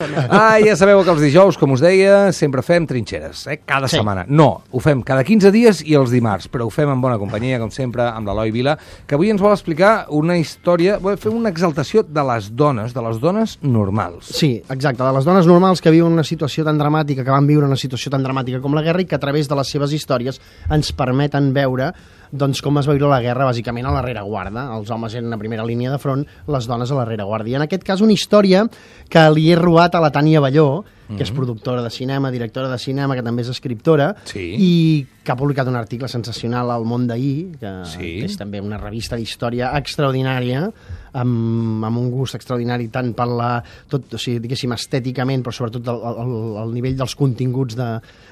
Ah, ja sabeu que els dijous, com us deia, sempre fem trinxeres, eh? cada Sí. setmana. No, ho fem cada 15 dies i els dimarts, però ho fem en bona companyia, com sempre, amb l'Eloi Vila, que avui ens vol explicar una història, vol fer una exaltació de les dones, de les dones normals. Sí, exacte, de les dones normals que viuen una situació tan dramàtica, que van viure una situació tan dramàtica com la guerra i que a través de les seves històries ens permeten veure doncs, com es va viure la guerra bàsicament a la rereguarda. Els homes eren a primera línia de front, les dones a la rereguarda. I en aquest cas una història que li he robat a la Tània Balló, que és productora de cinema, directora de cinema, que també és escriptora, Sí. i que ha publicat un article sensacional al Món d'ahir, que, Sí. que és també una revista d'història extraordinària, amb, amb un gust extraordinari tant per la, tot, o sigui, diguéssim, estèticament, però sobretot el, el, el nivell dels continguts de,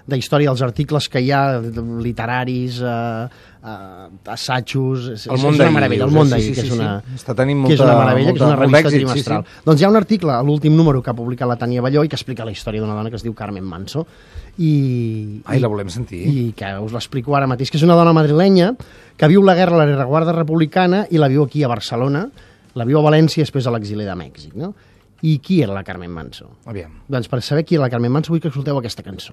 de història, dels articles que hi ha, literaris, eh, eh, assajos... És, El és món una d'ahir, meravella, el món eh? d'ahir, Sí, sí, que és sí, una... sí. Està tenint que és una molta- meravella, que és una molta- revista d'èxit, sí, trimestral. sí. Doncs hi ha un article, a l'últim número que ha publicat la Tània Balló i que explica la història d'una dona que es diu Carmen Manso. I, Ai, i- la volem sentir. i que us l'explico ara mateix, que és una dona madrilenya que viu la guerra a la rereguarda republicana i la viu aquí a Barcelona, la viu a València i després a l'exili de Mèxic, no? I qui era la Carmen Manso? Aviam. Doncs per saber qui era la Carmen Manso vull que escolteu aquesta cançó.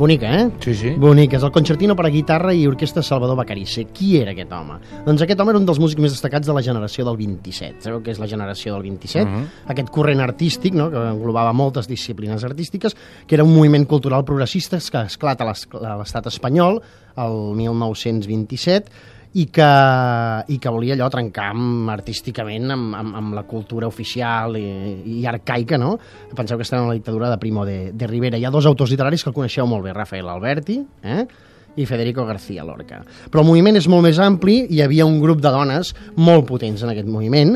Bonica, eh? Sí, sí. Bonic, és el concertino per a guitarra i orquestra Salvador Bacarice. Qui era aquest home? Doncs aquest home era un dels músics més destacats de la generació del 27. Sabeu què és la generació del 27? Mhm. Aquest corrent artístic, no?, que englobava moltes disciplines artístiques, que era un moviment cultural progressista que esclata a l'estat espanyol el 1927 i que, i que volia allò trencar amb, artísticament amb, amb, amb la cultura oficial i, i arcaica, no? Penseu que estem en la dictadura de Primo de, de Rivera. Hi ha dos autors literaris que el coneixeu molt bé, Rafael Alberti eh? i Federico García Lorca. Però el moviment és molt més ampli, hi havia un grup de dones molt potents en aquest moviment,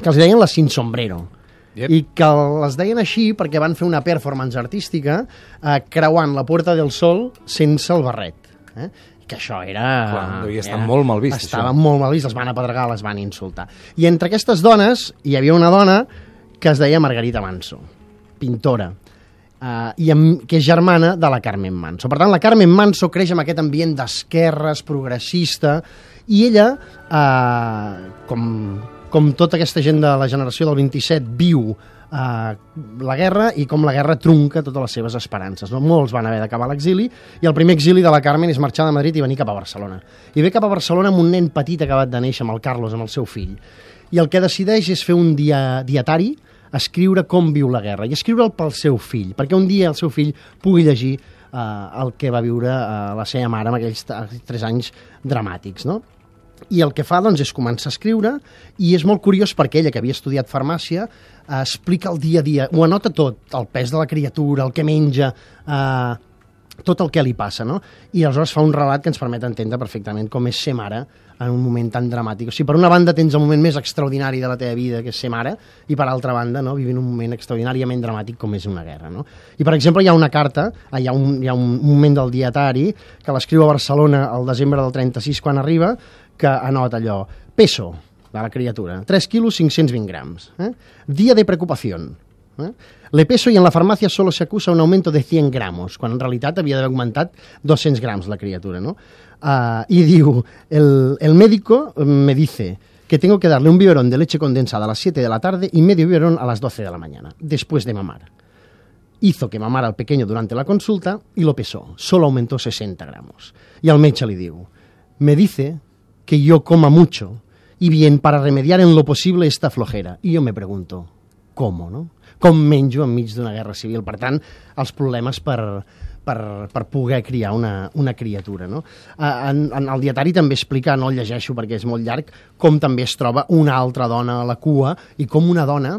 que els deien les sin sombrero. Yep. I que les deien així perquè van fer una performance artística eh, creuant la Puerta del Sol sense el barret. Eh? Que això era... Clar, devia estar era- molt mal vist, Estava això. molt mal vist, les van apedregar, les van insultar. I entre aquestes dones hi havia una dona que es deia Margarita Manso, pintora, uh, i amb, que és germana de la Carmen Manso. Per tant, la Carmen Manso creix en aquest ambient d'esquerres, progressista, i ella, uh, com, com tota aquesta gent de la generació del 27, viu uh, la guerra i com la guerra trunca totes les seves esperances. No? Molts van haver d'acabar l'exili i el primer exili de la Carmen és marxar de Madrid i venir cap a Barcelona. I ve cap a Barcelona amb un nen petit acabat de néixer, amb el Carlos, amb el seu fill. I el que decideix és fer un dia, dietari, escriure com viu la guerra i escriure'l pel seu fill, perquè un dia el seu fill pugui llegir eh, el que va viure eh, la seva mare en aquells tres anys dramàtics, no? I el que fa doncs, és començar a escriure i és molt curiós perquè ella, que havia estudiat farmàcia, eh, explica el dia a dia, ho anota tot, el pes de la criatura, el que menja, eh, tot el que li passa, no? I aleshores fa un relat que ens permet entendre perfectament com és ser mare en un moment tan dramàtic. O sigui, per una banda tens el moment més extraordinari de la teva vida, que és ser mare, i per altra banda, no, vivint un moment extraordinàriament dramàtic com és una guerra, no? I, per exemple, hi ha una carta, hi ha un, hi ha un moment del dietari que l'escriu a Barcelona el desembre del 36 quan arriba, que anota allò, peso de la criatura, 3 quilos 520 grams, eh? dia de preocupació, ¿eh? Le peso y en la farmacia solo se acusa un aumento de 100 gramos, quan en realitat havia d'haver augmentat 200 grams la criatura, no? Uh, I el, el médico me dice que tengo que darle un biberón de leche condensada a las 7 de la tarde y medio biberón a las 12 de la mañana, después de mamar. Hizo que mamara al pequeño durante la consulta y lo pesó. Solo aumentó 60 gramos. Y al metge li diu, me dice que yo coma mucho y bien para remediar en lo posible esta flojera. Y yo me pregunto, ¿cómo, no? Com menjo enmig d'una guerra civil? Per tant, els problemes per, per, per poder criar una, una criatura. No? En, en el dietari també explica, no el llegeixo perquè és molt llarg, com també es troba una altra dona a la cua i com una dona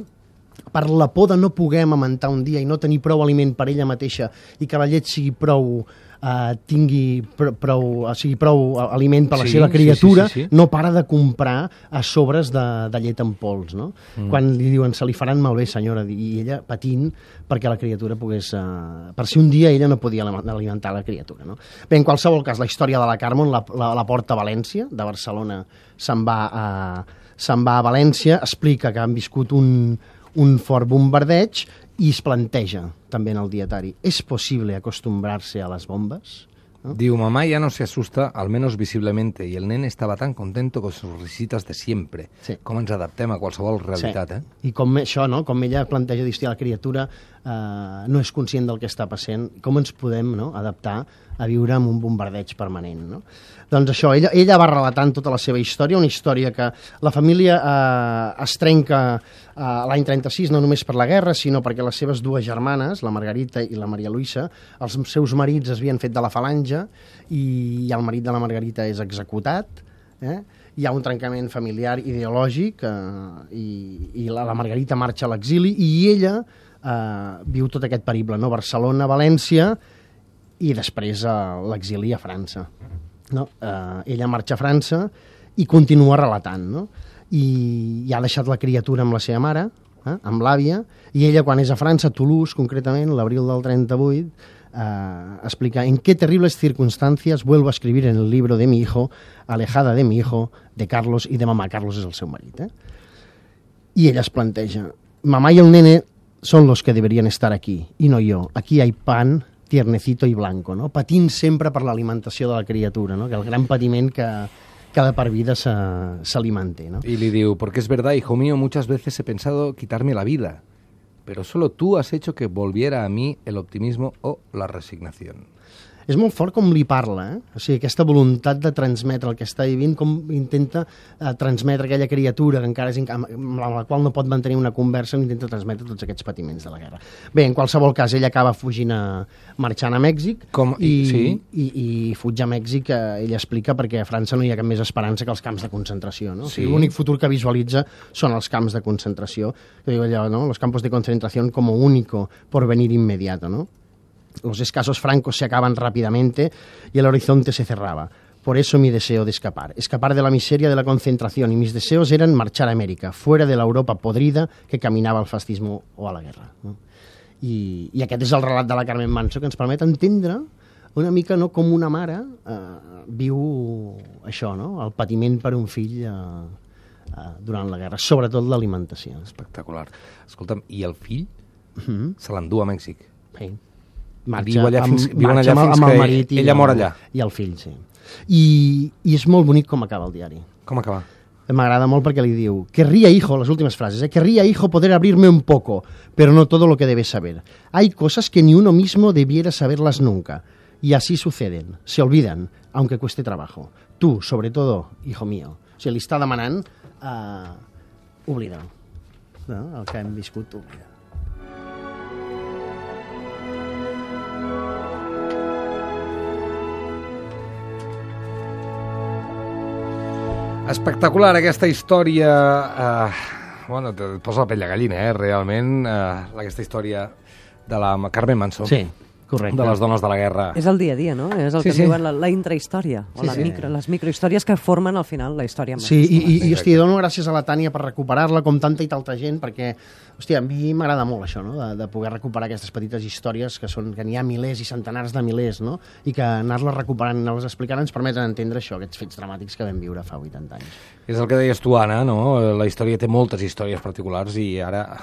per la por de no poder amamentar un dia i no tenir prou aliment per ella mateixa i que la llet sigui prou eh, tingui pr prou, o sigui, prou aliment per la Sí, seva sí, criatura, sí, sí, sí. no para de comprar a sobres de, de llet en pols, no? Mm. Quan li diuen, se li faran malbé, senyora, i ella patint perquè la criatura pogués... Uh, per si un dia ella no podia alimentar la criatura, no? Bé, en qualsevol cas, la història de la Carmen la, la, la porta a València, de Barcelona se'n va a, se'n va a València, explica que han viscut un, un fort bombardeig i es planteja també en el dietari. És possible acostumbrar-se a les bombes? ¿No? Diu, mamá ya no se asusta, al menos visiblemente, y el nene estaba tan contento con sus risitas de siempre. Sí. Com ens adaptem a qualsevol realitat, sí. eh? I com això, no? com ella planteja dir, la criatura eh, no és conscient del que està passant, com ens podem no? adaptar a viure amb un bombardeig permanent. No? Doncs això, ella, ella va relatant tota la seva història, una història que la família eh, es trenca eh, l'any 36 no només per la guerra, sinó perquè les seves dues germanes, la Margarita i la Maria Luisa, els seus marits es havien fet de la falange i el marit de la Margarita és executat, eh? hi ha un trencament familiar ideològic eh, i, i la, la Margarita marxa a l'exili i ella eh, viu tot aquest perible, no? Barcelona, València i després a l'exili a França. No? Eh, ella marxa a França i continua relatant, no? I, i ha deixat la criatura amb la seva mare, eh, amb l'àvia, i ella quan és a França, a Toulouse concretament, l'abril del 38, eh, explica en qué terribles circunstancias vuelvo a escribir en el libro de mi hijo, alejada de mi hijo, de Carlos i de mamà. Carlos és el seu marit. Eh? I ella es planteja, mamá y el nene son los que deberían estar aquí, y no yo. Aquí hay pan, tiernecito i blanco, no? patint sempre per l'alimentació de la criatura, no? que el gran patiment que, que de per vida se, se li manté. No? Y le porque es verdad, hijo mío, muchas veces he pensado quitarme la vida, pero solo tú has hecho que volviera a mí el optimismo o la resignación. És molt fort com li parla, eh? o sigui, aquesta voluntat de transmetre el que està vivint, com intenta eh, transmetre aquella criatura que encara és amb la qual no pot mantenir una conversa, intenta transmetre tots aquests patiments de la guerra. Bé, en qualsevol cas, ella acaba fugint a, marxant a Mèxic com, i, sí? i, i fuig a Mèxic, eh, ella explica, perquè a França no hi ha cap més esperança que els camps de concentració. No? Sí. O sigui, L'únic futur que visualitza són els camps de concentració, que diu allò, no? los campos de concentració como único porvenir inmediato, ¿no? Los escasos francos se acaban rápidamente y el horizonte se cerraba. Por eso mi deseo de escapar. Escapar de la miseria de la concentración y mis deseos eran marchar a América, fuera de la Europa podrida que caminava al fascismo o a la guerra. No? I, I aquest és el relat de la Carmen Manso que ens permet entendre una mica no, com una mare eh, viu això, no? el patiment per un fill eh, eh, durant la guerra, sobretot l'alimentació. Espectacular. Escolta'm, i el fill Mm -hmm. se l'endú a Mèxic? Sí. Viu allà fins- amb, viuen marxa allà amb, fins amb que el marit i ella el, mor allà. I el fill, sí. I, I és molt bonic com acaba el diari. Com acaba? M'agrada molt perquè li diu Querría, hijo, les últimes frases, eh? Querría, hijo, poder abrirme un poco, pero no todo lo que debes saber. Hay cosas que ni uno mismo debiera saberlas nunca. Y así suceden, se olvidan, aunque cueste trabajo. Tú, sobre todo, hijo mío. O sigui, li està demanant uh, oblida. No? El que hem viscut, oblida. Espectacular aquesta història... Eh, bueno, et posa la pell de gallina, eh, realment, eh, aquesta història de la Carmen Manso. Sí, correcte. De les dones de la guerra. És el dia a dia, no? És el Sí, que sí. diuen la, la intrahistòria, o Sí, la sí. micro, les microhistòries que formen al final la història. Sí, i, i, i hòstia, dono gràcies a la Tània per recuperar-la com tanta i tanta gent, perquè, hòstia, a mi m'agrada molt això, no? de, de poder recuperar aquestes petites històries que són que n'hi ha milers i centenars de milers, no? i que anar-les recuperant, anar-les explicant ens permeten entendre això, aquests fets dramàtics que vam viure fa 80 anys. És el que deies tu, Anna, no? La història té moltes històries particulars i ara